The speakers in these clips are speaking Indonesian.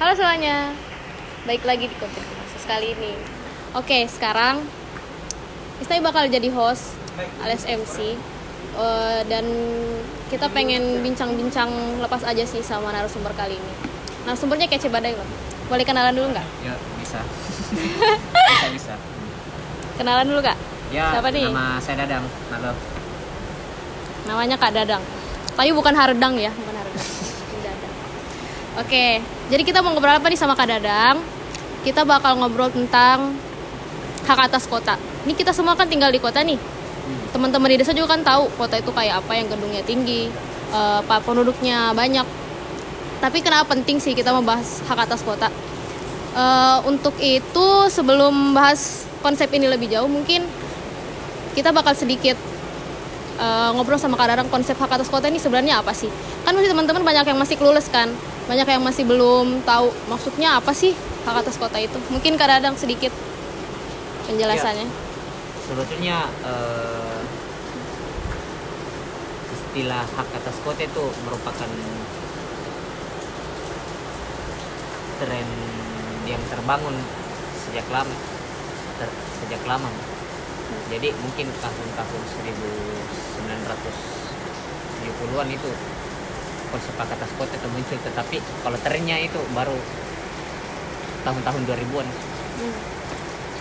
Halo semuanya, baik lagi di konten khusus kali ini. Oke, sekarang Istai bakal jadi host alias MC Eh, dan kita pengen bincang-bincang lepas aja sih sama narasumber kali ini. Narasumbernya kece badai loh. Boleh kenalan dulu nggak? Ya bisa. bisa bisa. Kenalan dulu kak. Ya Siapa nih? nama saya Dadang. Halo. Namanya Kak Dadang. Tapi bukan Haredang ya, bukan Dadang. Oke, jadi kita mau ngobrol apa nih sama Kak Dadang? Kita bakal ngobrol tentang hak atas kota. Ini kita semua kan tinggal di kota nih. Teman-teman di desa juga kan tahu kota itu kayak apa yang gedungnya tinggi, eh, pak penduduknya banyak. Tapi kenapa penting sih kita membahas hak atas kota? Eh, untuk itu sebelum bahas konsep ini lebih jauh mungkin kita bakal sedikit uh, ngobrol sama Kak Darang konsep hak atas kota ini sebenarnya apa sih? Kan masih teman-teman banyak yang masih clueless kan, banyak yang masih belum tahu maksudnya apa sih hak atas kota itu. Mungkin Kak Dadang sedikit penjelasannya. Sebetulnya eh, istilah hak atas kota itu merupakan tren yang terbangun sejak lama ter- sejak lama. Jadi mungkin tahun-tahun 1970-an itu atas kota itu muncul tetapi kalau trennya itu baru tahun-tahun 2000-an Hmm.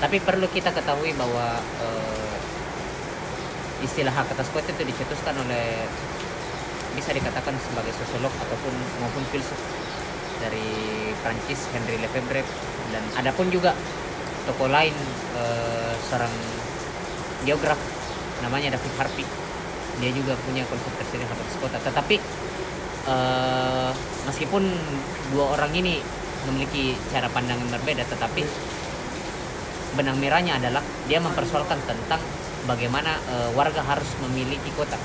tapi perlu kita ketahui bahwa eh, istilah hak atas itu dicetuskan oleh bisa dikatakan sebagai sosiolog ataupun maupun filsuf dari Prancis Henry Lefebvre. Dan ada pun juga tokoh lain eh, seorang geograf namanya David Harvey dia juga punya konsep tersendiri hak atas kota tetapi eh, meskipun dua orang ini memiliki cara pandang yang berbeda tetapi benang merahnya adalah dia mempersoalkan tentang bagaimana eh, warga harus memiliki kota.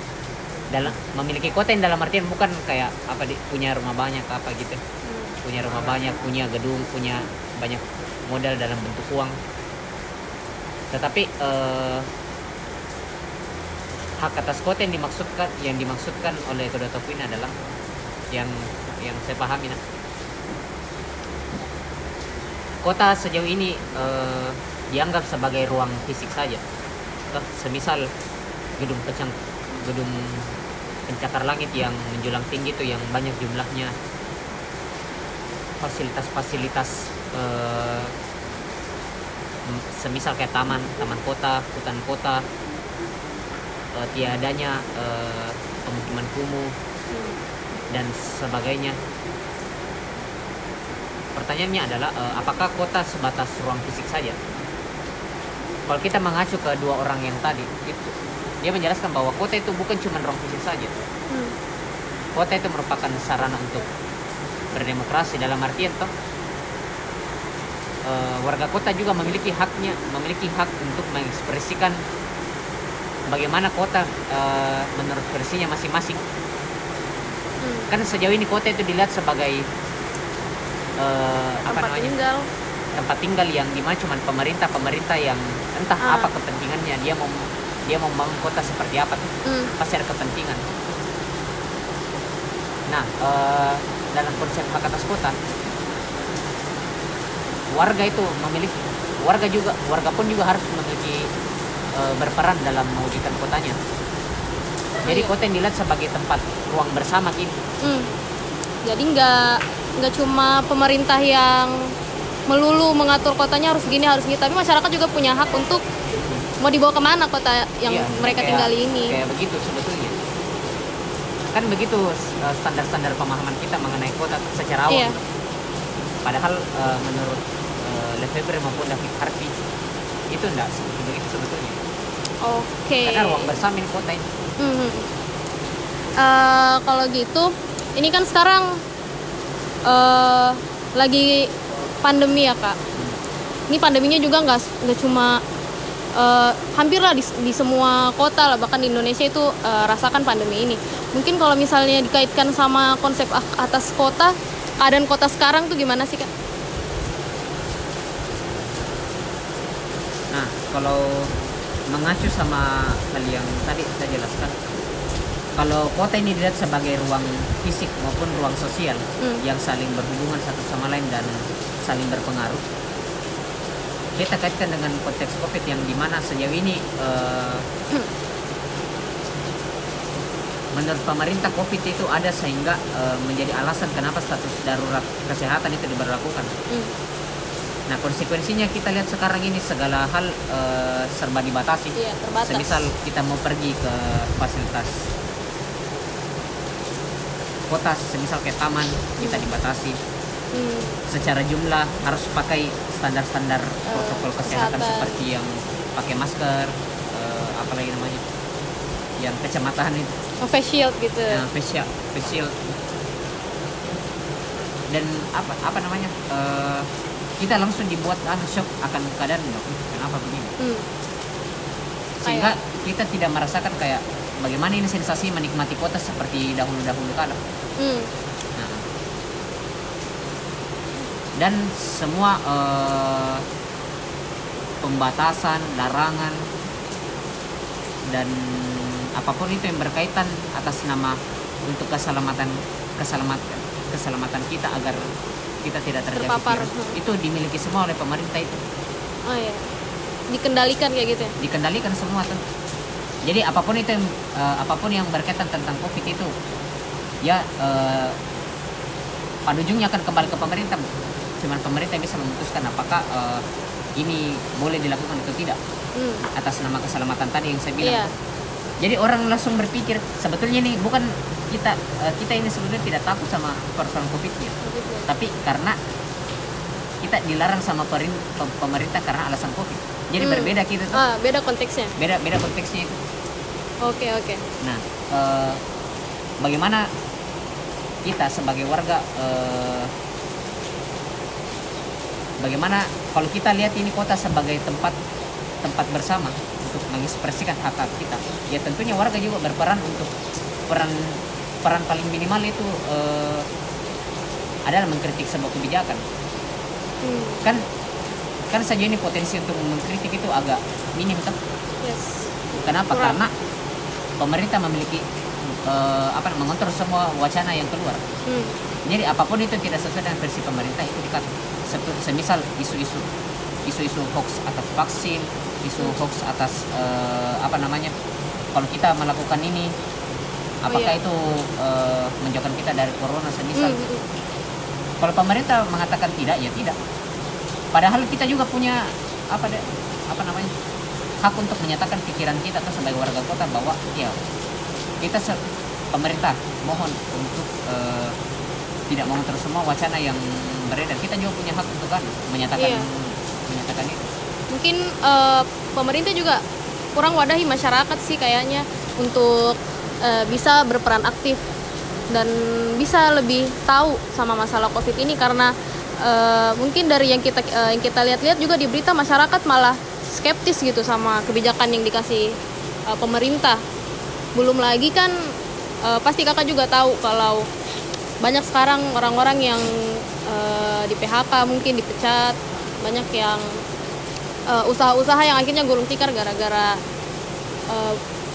Dalam memiliki kota yang dalam artian bukan kayak apa di, punya rumah banyak apa gitu. Punya rumah banyak punya gedung punya banyak modal dalam bentuk uang. Tetapi eh, hak atas kota yang dimaksudkan yang dimaksudkan oleh kedua tokoh ini adalah yang yang saya pahami nah. Kota sejauh ini eh, dianggap sebagai ruang fisik saja. Semisal gedung pencang gedung pencakar langit yang menjulang tinggi itu yang banyak jumlahnya. Fasilitas-fasilitas eh, semisal kayak taman taman kota hutan kota eh, tiadanya eh, pemukiman kumuh dan sebagainya. Pertanyaannya adalah eh, apakah kota sebatas ruang fisik saja? Kalau kita mengacu ke dua orang yang tadi itu dia menjelaskan bahwa kota itu bukan cuma ruang fisik saja. Hmm. kota itu merupakan sarana untuk berdemokrasi dalam artian toh eh, warga kota juga memiliki haknya memiliki hak untuk mengekspresikan bagaimana kota eh, menurut versinya masing-masing Hmm. kan sejauh ini kota itu dilihat sebagai apa Tempat namanya tinggal. tempat tinggal yang di mana cuman pemerintah pemerintah yang entah Ah. apa kepentingannya dia mau dia mau membangun kota seperti apa tuh Hmm. pasti ada kepentingan nah eh, dalam konsep hak atas kota warga itu memiliki warga juga warga pun juga harus memiliki eh, berperan dalam mewujudkan kotanya jadi Iya. kota yang dilihat sebagai tempat ruang bersama gitu Hmm. Jadi nggak nggak cuma pemerintah yang melulu mengatur kotanya harus gini harus gini, tapi masyarakat juga punya hak untuk mau dibawa ke mana kota yang Iya, mereka kayak- tinggali ini. Kayak begitu sebetulnya. Kan begitu uh, standar-standar pemahaman kita mengenai kota secara awam. Iya. Padahal uh, menurut uh, Lefebvre maupun David Harvey itu enggak begitu sebetulnya. Oke. Karena ruang bersama ini kota ini. Mhm. Eh, kalau gitu, ini kan sekarang eh lagi pandemi ya kak. Ini pandeminya juga nggak nggak cuma eh, hampir lah di, di semua kota lah bahkan di Indonesia itu eh, rasakan pandemi ini. Mungkin kalau misalnya dikaitkan sama konsep atas kota, keadaan kota sekarang tuh gimana sih kak? Nah, kalau mengacu sama hal yang tadi saya jelaskan, kalau kota ini dilihat sebagai ruang fisik maupun ruang sosial Hmm. yang saling berhubungan satu sama lain dan saling berpengaruh. Kita kaitkan dengan konteks COVID yang di mana sejauh ini eh, menurut pemerintah COVID itu ada sehingga eh, menjadi alasan kenapa status darurat kesehatan itu diberlakukan. Hmm. Nah konsekuensinya kita lihat sekarang ini segala hal eh, serba dibatasi. Iya, terbatas. Semisal kita mau pergi ke fasilitas kota, semisal kayak taman, kita dibatasi. Hmm. Secara jumlah harus pakai standar-standar protokol kesehatan, kesehatan. seperti yang pakai masker, eh, apa lagi namanya, yang kacamataan itu, Oh, face shield gitu. eh, face shield, face shield. Dan apa apa namanya, eh, kita langsung dibuat ah, shock akan keadaan "Loh, kenapa begini? Hmm. sehingga kita tidak merasakan kayak bagaimana ini sensasi menikmati kota seperti dahulu-dahulu kala. Hmm. Nah. Dan semua eh, pembatasan, larangan dan apa pun itu yang berkaitan atas nama untuk keselamatan keselamatan keselamatan kita agar kita tidak terjadi Terpapar. virus itu dimiliki semua oleh pemerintah itu Oh iya. Dikendalikan kayak gitu ya. dikendalikan semua tuh. Jadi apa pun itu yang eh, apa pun yang berkaitan tentang covid itu ya eh, pada ujungnya akan kembali ke pemerintah. Cuman pemerintah yang bisa memutuskan apakah eh, ini boleh dilakukan atau tidak Hmm. atas nama keselamatan tadi yang saya bilang. Iya. Jadi orang langsung berpikir sebetulnya ini bukan kita eh, kita ini sebetulnya tidak takut sama persoalan covidnya, Begitu. tapi karena kita dilarang sama pemerintah karena alasan covid. Jadi Hmm. berbeda kita tuh. Ah, beda konteksnya. beda beda konteksnya itu. Oke, oke. Nah, eh, bagaimana kita sebagai warga, eh, bagaimana kalau kita lihat ini kota sebagai tempat tempat bersama untuk mengekspresikan hak hak kita, ya tentunya warga juga berperan untuk peran peran paling minimal itu eh, adalah mengkritik sebuah kebijakan. Hmm. Kan kan saja ini potensi untuk mengkritik itu agak minim kan? Yes. Kenapa? Kurang. Karena pemerintah memiliki eh, apa mengontrol semua wacana yang keluar. Hmm. Jadi apa pun itu tidak sesuai dengan versi pemerintah itu dikat. Semisal isu-isu isu-isu hoax atas vaksin, isu hoax atas eh, apa namanya? Kalau kita melakukan ini, apakah iya. itu eh, menjauhkan kita dari corona? Semisal Hmm, hmm. kalau pemerintah mengatakan tidak, ya tidak. Padahal kita juga punya apa deh, apa namanya hak untuk menyatakan pikiran kita tuh sebagai warga kota bahwa ya kita pemerintah mohon untuk eh, tidak mengontrol semua wacana yang beredar. Kita juga punya hak untuk kan menyatakan Iya. menyatakan itu. Mungkin eh, pemerintah juga kurang wadahi masyarakat sih kayaknya untuk eh, bisa berperan aktif dan bisa lebih tahu sama masalah covid ini karena eh, mungkin dari yang kita eh, yang kita lihat-lihat juga di berita masyarakat malah skeptis gitu sama kebijakan yang dikasih eh, pemerintah. Belum lagi kan eh, pasti kakak juga tahu kalau banyak sekarang orang-orang yang eh, di PHK mungkin dipecat banyak yang eh, usaha-usaha yang akhirnya gulung tikar gara-gara eh,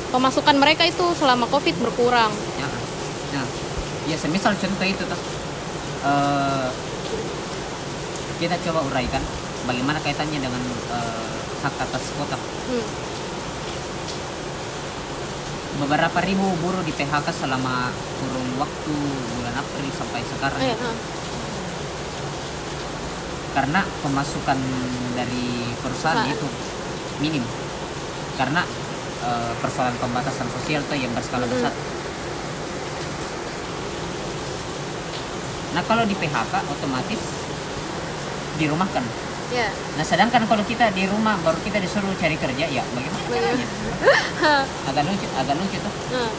pemasukan mereka itu selama covid berkurang Ya, nah, ya semisal contoh itu tuh eh, kita coba uraikan bagaimana kaitannya dengan eh, hak atas kota. Hmm. beberapa ribu buruh di PHK selama kurun waktu bulan April sampai sekarang Eh, itu. Karena pemasukan dari perusahaan Ah. itu minim karena eh, persoalan pembatasan sosial tuh yang berskala Mm. besar. Nah kalau di PHK otomatis dirumahkan. ya Nah sedangkan kalau kita di rumah baru kita disuruh cari kerja ya bagaimana Bagaimana? caranya? agak lucu, agak lucu tuh. Nah,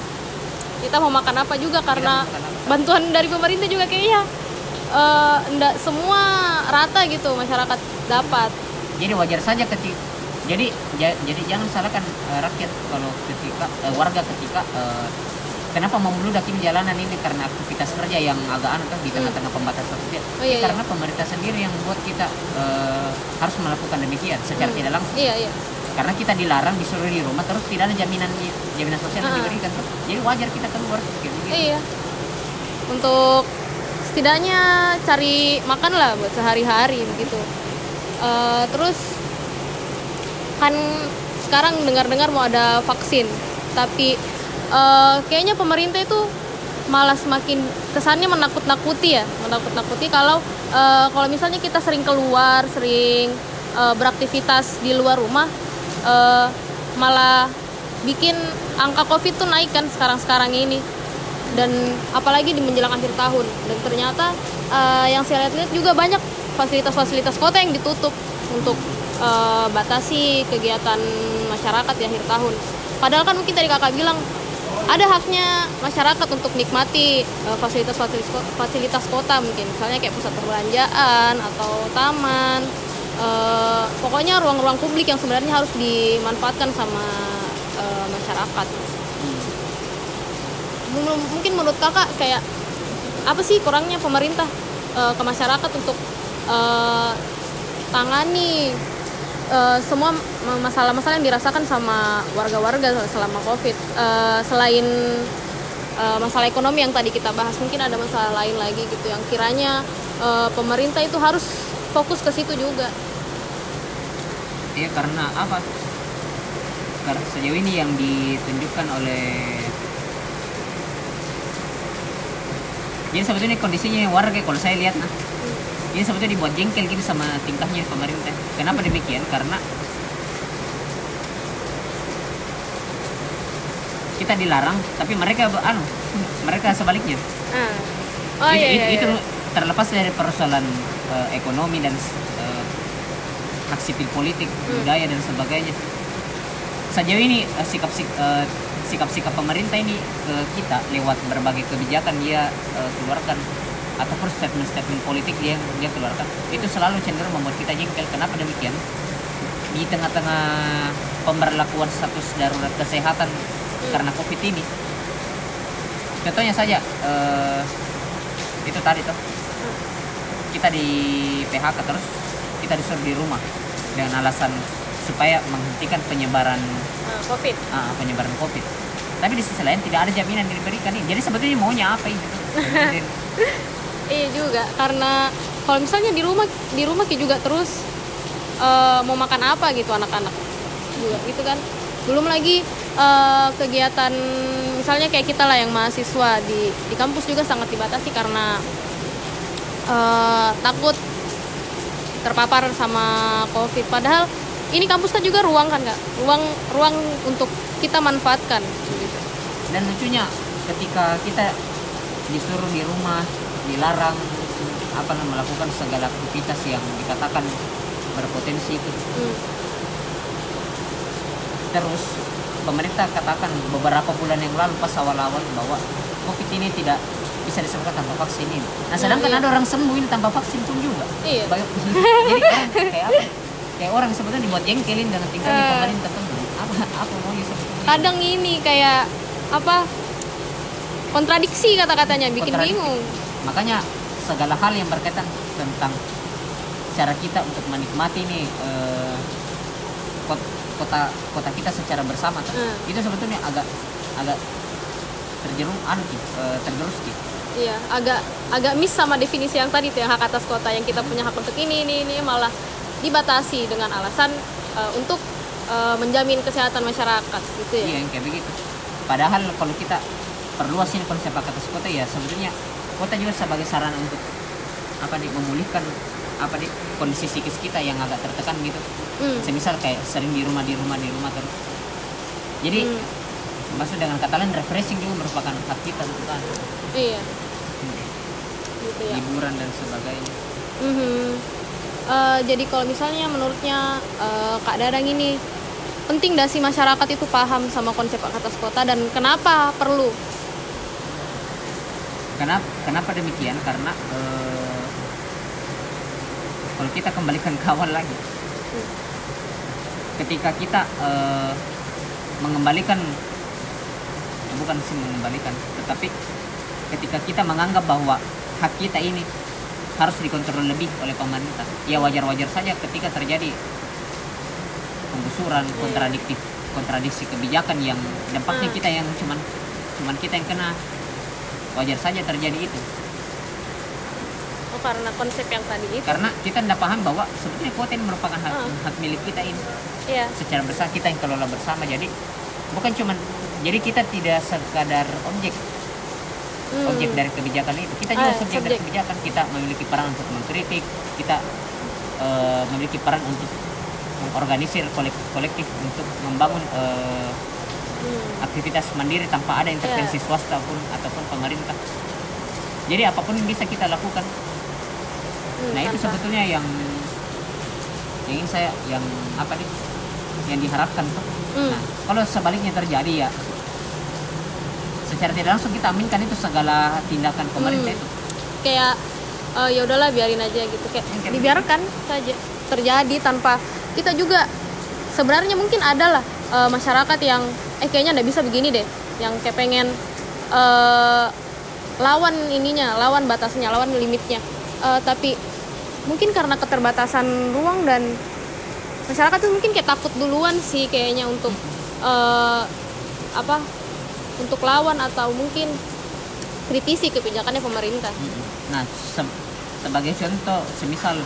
kita mau makan apa juga karena makan apa. bantuan dari pemerintah juga kayaknya eh, enggak semua rata gitu masyarakat dapat. Jadi wajar saja ketika jadi ja- jadi jangan salahkan eh, rakyat kalau ketika eh, warga ketika eh, kenapa membludak ini jalanan ini karena aktivitas kerja yang agak aneh kan di tengah-tengah pembatasan sosial. Oh, iya, karena pemerintah sendiri yang buat kita eh, harus melakukan demikian secara Hmm. tidak langsung. Iya, iya. karena kita dilarang disuruh di rumah terus tidak ada jaminan jaminan sosial yang Ah. diberikan jadi wajar kita keluar begitu. Iya. Untuk setidaknya cari makan lah buat sehari-hari begitu. Eh, terus kan sekarang dengar-dengar mau ada vaksin, tapi eh, kayaknya pemerintah itu malah semakin kesannya menakut-nakuti ya, menakut-nakuti kalau eh, kalau misalnya kita sering keluar, sering eh, beraktivitas di luar rumah, eh, malah bikin angka covid tuh naik kan sekarang-sekarang ini dan apalagi di menjelang akhir tahun. Dan ternyata eh, yang saya lihat-lihat juga banyak fasilitas-fasilitas kota yang ditutup untuk eh, batasi kegiatan masyarakat di akhir tahun. Padahal kan mungkin tadi kakak bilang ada haknya masyarakat untuk nikmati eh, fasilitas-fasilitas ko- fasilitas kota mungkin. Misalnya kayak pusat perbelanjaan atau taman Eh, pokoknya ruang-ruang publik yang sebenarnya harus dimanfaatkan sama eh, masyarakat mungkin menurut kakak kayak apa sih kurangnya pemerintah eh, ke masyarakat untuk eh, tangani eh, semua ma- masalah-masalah yang dirasakan sama warga-warga selama covid Eh, selain eh, masalah ekonomi yang tadi kita bahas mungkin ada masalah lain lagi gitu yang kiranya eh, pemerintah itu harus fokus ke situ juga Iya karena apa? Sejauh ini yang ditunjukkan oleh jadi sebetulnya kondisinya warga kalau saya lihat nah ini sebetulnya dibuat jengkel gitu sama tingkahnya pemerintah. Kenapa demikian? Karena kita dilarang, tapi mereka anu, mereka sebaliknya. Ah. oh itu, iya, iya, itu terlepas dari persoalan eh, ekonomi dan eh, hak sipil politik, Hmm. budaya dan sebagainya. Sejauh ini eh, sikap sik- eh, sikap-sikap pemerintah ini ke kita lewat berbagai kebijakan dia eh, keluarkan ataupun statement-statement politik dia dia keluarkan itu selalu cenderung membuat kita jengkel. Kenapa demikian? Di tengah-tengah pemberlakuan status darurat kesehatan karena COVID ini, contohnya saja eh, itu tadi tuh kita di PHK terus kita disuruh di rumah dengan alasan supaya menghentikan penyebaran Ah, covid ah, penyebaran COVID. Tapi di sisi lain tidak ada jaminan yang diberikan nih. Jadi sebetulnya maunya apa itu? Iya juga karena kalau misalnya di rumah di rumah Ki juga terus eh, mau makan apa gitu anak-anak juga gitu kan belum lagi eh, kegiatan misalnya kayak kita lah yang mahasiswa di di kampus juga sangat dibatasi karena eh, takut terpapar sama covid padahal ini kampus kan juga ruang kan kak ruang ruang untuk kita manfaatkan. Dan lucunya ketika kita disuruh di rumah, dilarang apa namanya melakukan segala aktivitas yang dikatakan berpotensi itu. Hmm. Terus pemerintah katakan beberapa bulan yang lalu pas awal-awal bahwa COVID ini tidak bisa disembuhkan tanpa vaksin ini. Nah, sedangkan iya. ada orang sembuh ini tanpa vaksin pun juga. Iya. Baik- Jadi kayak apa? Kayak orang sebetulnya dibuat jengkelin dengan tingkahnya Eh. pemerintah tuh. Apa apa sebetulnya? kadang ini kayak apa kontradiksi kata-katanya bikin Kontradiksi. bingung Makanya segala hal yang berkaitan tentang cara kita untuk menikmati nih eh, kot- kota kota kita secara bersama Hmm. itu sebetulnya agak agak terjerum anu eh, tergerus iya agak agak miss sama definisi yang tadi tuh yang hak atas kota yang kita punya hak untuk ini ini ini malah dibatasi dengan alasan eh, untuk eh, menjamin kesehatan masyarakat gitu ya Iya yang kayak begitu. Padahal kalau kita perluas ini konsep atas kota ya sebetulnya kota juga sebagai sarana untuk apa nih memulihkan apa nih kondisi psikis kita yang agak tertekan gitu. Hmm. Semisal kayak sering di rumah di rumah di rumah terus. Jadi Hmm. maksud dengan kata lain refreshing juga merupakan hak kita untuk kan iya gitu ya hiburan dan sebagainya. Mhm. Eh, jadi kalau misalnya menurutnya eh, Kak Dadang ini penting gak sih masyarakat itu paham sama konsep atas kota dan kenapa perlu? Kenapa kenapa demikian? Karena eh, kalau kita kembalikan ke awal lagi, ketika kita eh, mengembalikan bukan sih mengembalikan, tetapi ketika kita menganggap bahwa hak kita ini harus dikontrol lebih oleh pemerintah, ya wajar-wajar saja ketika terjadi penggusuran kontradiktif kontradiksi kebijakan yang dampaknya Hmm. kita yang cuman cuman kita yang kena. Wajar saja terjadi itu. Oh karena konsep yang tadi itu. Karena kita tidak paham bahwa sebetulnya ini merupakan hak, Hmm. hak milik kita ini. Iya. Secara bersama kita yang kelola bersama jadi bukan cuman jadi kita tidak sekadar objek Hmm. objek dari kebijakan itu kita juga Ah, subjek dari subjek. kebijakan kita memiliki peran untuk mengkritik kita eh, memiliki peran untuk mengorganisir kolektif, kolektif untuk membangun eh, Hmm. aktivitas mandiri tanpa ada intervensi Ya. swasta pun ataupun pemerintah jadi apa pun yang bisa kita lakukan Hmm, nah itu tanpa- sebetulnya yang yang ingin saya yang apa nih yang diharapkan tuh Hmm. Nah, kalau sebaliknya terjadi ya secara tidak langsung kita aminkan itu segala tindakan pemerintah Hmm. itu. kayak eh, ya udahlah biarin aja gitu kayak Hmm, kayak dibiarkan saja terjadi tanpa kita juga sebenarnya mungkin ada lah eh, masyarakat yang eh kayaknya nggak bisa begini deh yang kayak pengen eh, lawan ininya lawan batasnya lawan limitnya Eh, tapi mungkin karena keterbatasan ruang dan masyarakat tuh mungkin kayak takut duluan sih kayaknya untuk eh, apa untuk lawan atau mungkin kritisi kebijakannya pemerintah. Nah, se- sebagai contoh, semisal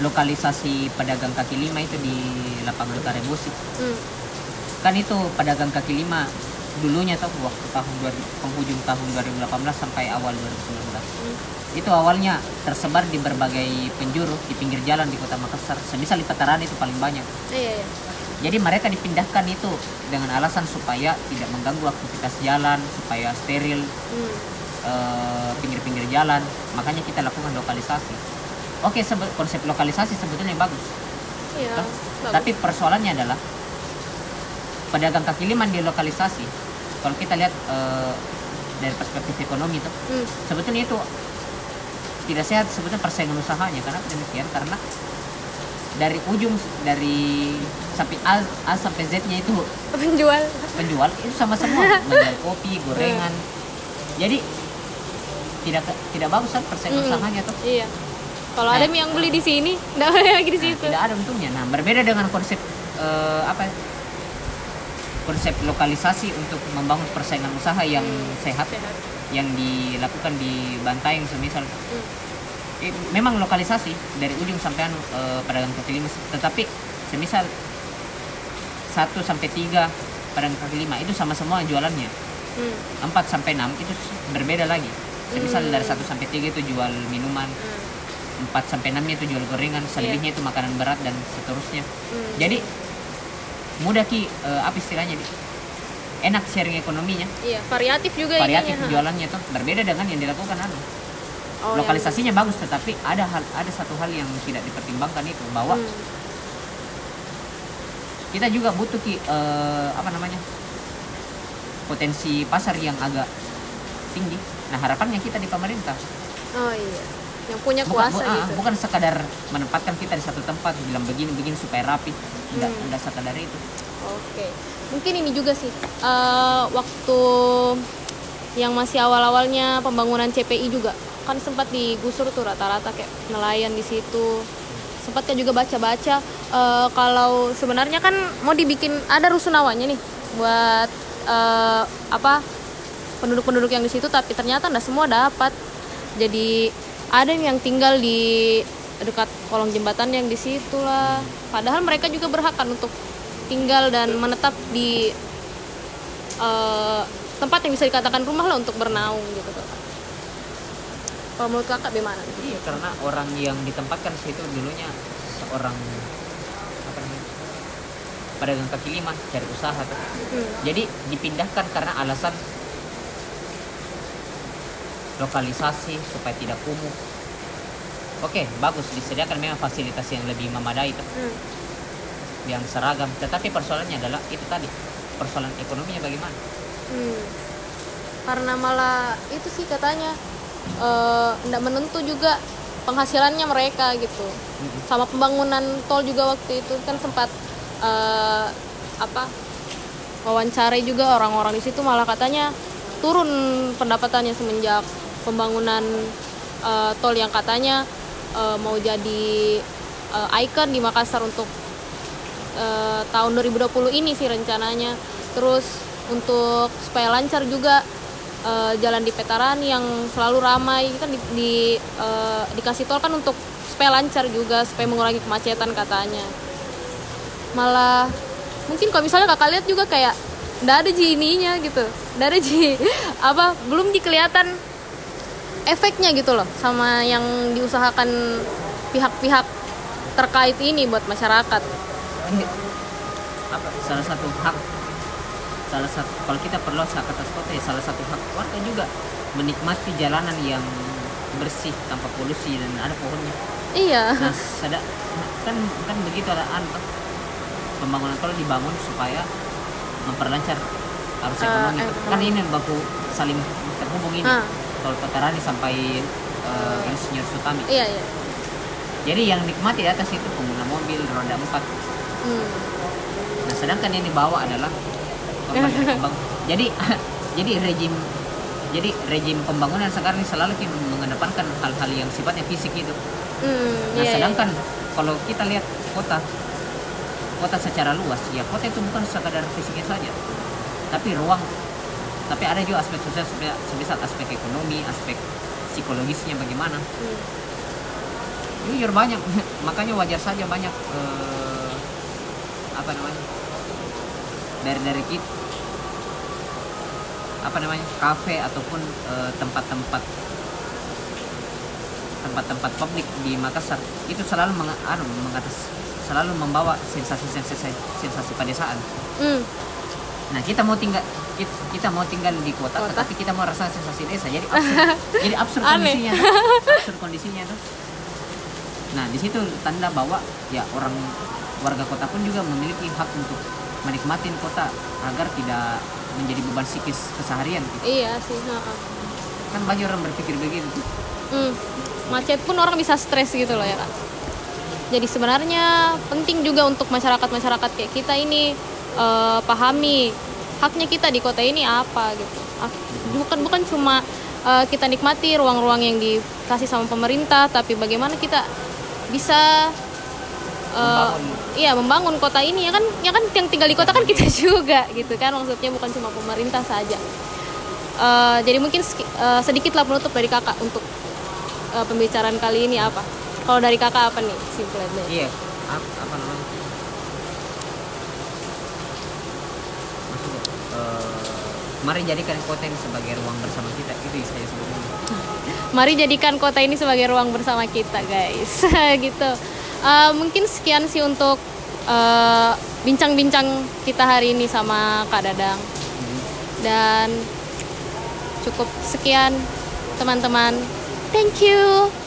lokalisasi pedagang kaki lima itu di lapangan Karebosi, Hmm. kan itu pedagang kaki lima dulunya tuh waktu tahun 2000 penghujung tahun 2018 sampai awal 2019 Hmm. itu awalnya tersebar di berbagai penjuru di pinggir jalan di kota Makassar semisal di Pataran itu paling banyak Iya, iya. Jadi mereka dipindahkan itu dengan alasan supaya tidak mengganggu aktivitas jalan supaya steril Hmm. eh, pinggir-pinggir jalan makanya kita lakukan lokalisasi oke sebe- konsep lokalisasi sebetulnya bagus Iya. Bagus. tapi persoalannya adalah pedagang kaki lima di lokalisasi kalau kita lihat eh, dari perspektif ekonomi itu Hmm. sebetulnya itu tidak sehat sebetulnya persaingan usahanya karena demikian karena dari ujung dari sampai A, A sampai Z nya itu penjual. penjual itu sama semua menjual kopi gorengan jadi tidak tidak bagus kan persaingan Hmm. usahanya tuh Iya. Kalau Nah. ada yang beli di sini, nggak ada lagi di Nah, situ. tidak ada untungnya nah berbeda dengan konsep eh, apa konsep lokalisasi untuk membangun persaingan usaha yang Hmm. sehat Sehat. yang dilakukan di Bantaeng semisal Hmm. Eh, memang lokalisasi dari ujung sampai anu, eh, pedagang kaki lima. Tetapi semisal 1 sampai 3 pedagang kaki lima itu sama semua jualannya. Hmm. 4 sampai 6 itu berbeda lagi. Semisal Hmm. dari 1 sampai 3 itu jual minuman. Hmm. 4 sampai 6 nya itu jual gorengan. Selebihnya itu makanan berat dan seterusnya. Hmm. jadi mudah ki eh, apa istilahnya di enak sharing ekonominya. Iya, variatif juga variatif jualannya tuh. Berbeda dengan yang dilakukan anu Oh, lokalisasinya bagus tetapi ada hal ada satu hal yang tidak dipertimbangkan itu bahwa Hmm. kita juga butuh ki eh, apa namanya potensi pasar yang agak tinggi nah harapannya kita di pemerintah Oh iya. Yang punya bukan, kuasa bu- ah, gitu. bukan sekadar menempatkan kita di satu tempat bilang begini begini supaya rapi tidak Hmm. tidak sekadar itu Oke, mungkin ini juga sih eh, waktu yang masih awal-awalnya pembangunan CPI juga kan sempat digusur tuh rata-rata kayak nelayan di situ. Sempat kan juga baca-baca eh, kalau sebenarnya kan mau dibikin ada rusunawanya nih buat eh, apa penduduk-penduduk yang di situ tapi ternyata nggak semua dapat. Jadi ada yang tinggal di dekat kolong jembatan yang di situ lah. Padahal mereka juga berhak kan untuk tinggal dan menetap di eh, tempat yang bisa dikatakan rumah lah untuk bernaung gitu tuh. Kalau menurut kakak gimana? iya karena orang yang ditempatkan situ dulunya seorang apa namanya pedagang kaki lima cari usaha tuh Hmm. jadi dipindahkan karena alasan lokalisasi supaya tidak kumuh oke bagus disediakan memang fasilitas yang lebih memadai tuh Hmm. yang seragam tetapi persoalannya adalah itu tadi persoalan ekonominya bagaimana Hmm. Karena malah itu sih katanya tidak menentu juga penghasilannya mereka gitu. Sama pembangunan tol juga waktu itu kan sempat eh, apa wawancarai juga orang-orang di situ malah katanya turun pendapatannya semenjak pembangunan eh, tol yang katanya eh, mau jadi eh, ikon di Makassar untuk eh, tahun 2020 ini sih rencananya terus untuk supaya lancar juga eh, jalan di Petaran yang selalu ramai. Kan di, di- eh, dikasih tol kan untuk supaya lancar juga supaya mengurangi kemacetan katanya. Malah mungkin kalau misalnya kakak lihat juga kayak ndak ada ji ininya gitu. Ndak ada ji apa belum dikelihatan efeknya gitu loh sama yang diusahakan pihak-pihak terkait ini buat masyarakat. Apa salah satu hak salah satu kalau kita perlu atas kota ya salah satu hak warga juga menikmati jalanan yang bersih tanpa polusi dan ada pohonnya iya nah sada, kan kan begitu ada an pembangunan kalau dibangun supaya memperlancar arus Eh, ekonomi ekonomi. kan ini baku saling terhubung ini Ah. tol Petarani sampai uh, Insinyur Sutami iya iya jadi yang nikmati di atas itu pengguna mobil roda empat Hmm. Nah, sedangkan yang dibawa adalah korban dari pembang- jadi jadi rejim jadi rejim pembangunan sekarang ini selalu mengedepankan hal-hal yang sifatnya fisik itu. Hmm, Nah, iya, iya. sedangkan kalau kita lihat kota kota secara luas, ya kota itu bukan sekadar fisiknya saja, tapi ruang tapi ada juga aspek sosial sebe- sebesar aspek ekonomi, aspek psikologisnya bagaimana. Hmm. Jujur banyak, makanya wajar saja banyak eh, apa namanya dari dari kita apa namanya kafe ataupun eh, tempat-tempat tempat-tempat publik di Makassar itu selalu meng, anu, mengatas selalu membawa sensasi-sensasi sensasi pedesaan. Hmm. Nah kita mau tinggal kita, kita mau tinggal di kota, Kota. tetapi kita mau rasa sensasi desa jadi absurd jadi absurd kondisinya absurd kondisinya tuh nah di situ tanda bahwa ya orang warga kota pun juga memiliki hak untuk menikmati kota agar tidak menjadi beban psikis keseharian gitu. iya sih ha, ha. kan banyak orang berpikir begitu Hmm. macet pun orang bisa stres gitu loh ya kak jadi sebenarnya penting juga untuk masyarakat-masyarakat kayak kita ini eh, pahami haknya kita di kota ini apa gitu bukan bukan cuma eh, kita nikmati ruang-ruang yang dikasih sama pemerintah tapi bagaimana kita bisa eh, Membangun. iya membangun kota ini. Ya kan ya kan yang tinggal di kota kan kita juga gitu kan. Maksudnya bukan cuma pemerintah saja. Eh, jadi mungkin eh, sedikitlah penutup dari kakak untuk eh, pembicaraan kali ini apa? Kalau dari kakak apa nih simple aja iya ap- apa namanya? Maksudnya mari jadikan kota ini sebagai ruang bersama kita. Itu saya sebut mari jadikan kota ini sebagai ruang bersama kita guys. Gitu Eh, mungkin sekian sih untuk eh, bincang-bincang kita hari ini sama kak Dadang. Dan cukup sekian teman-teman. Thank you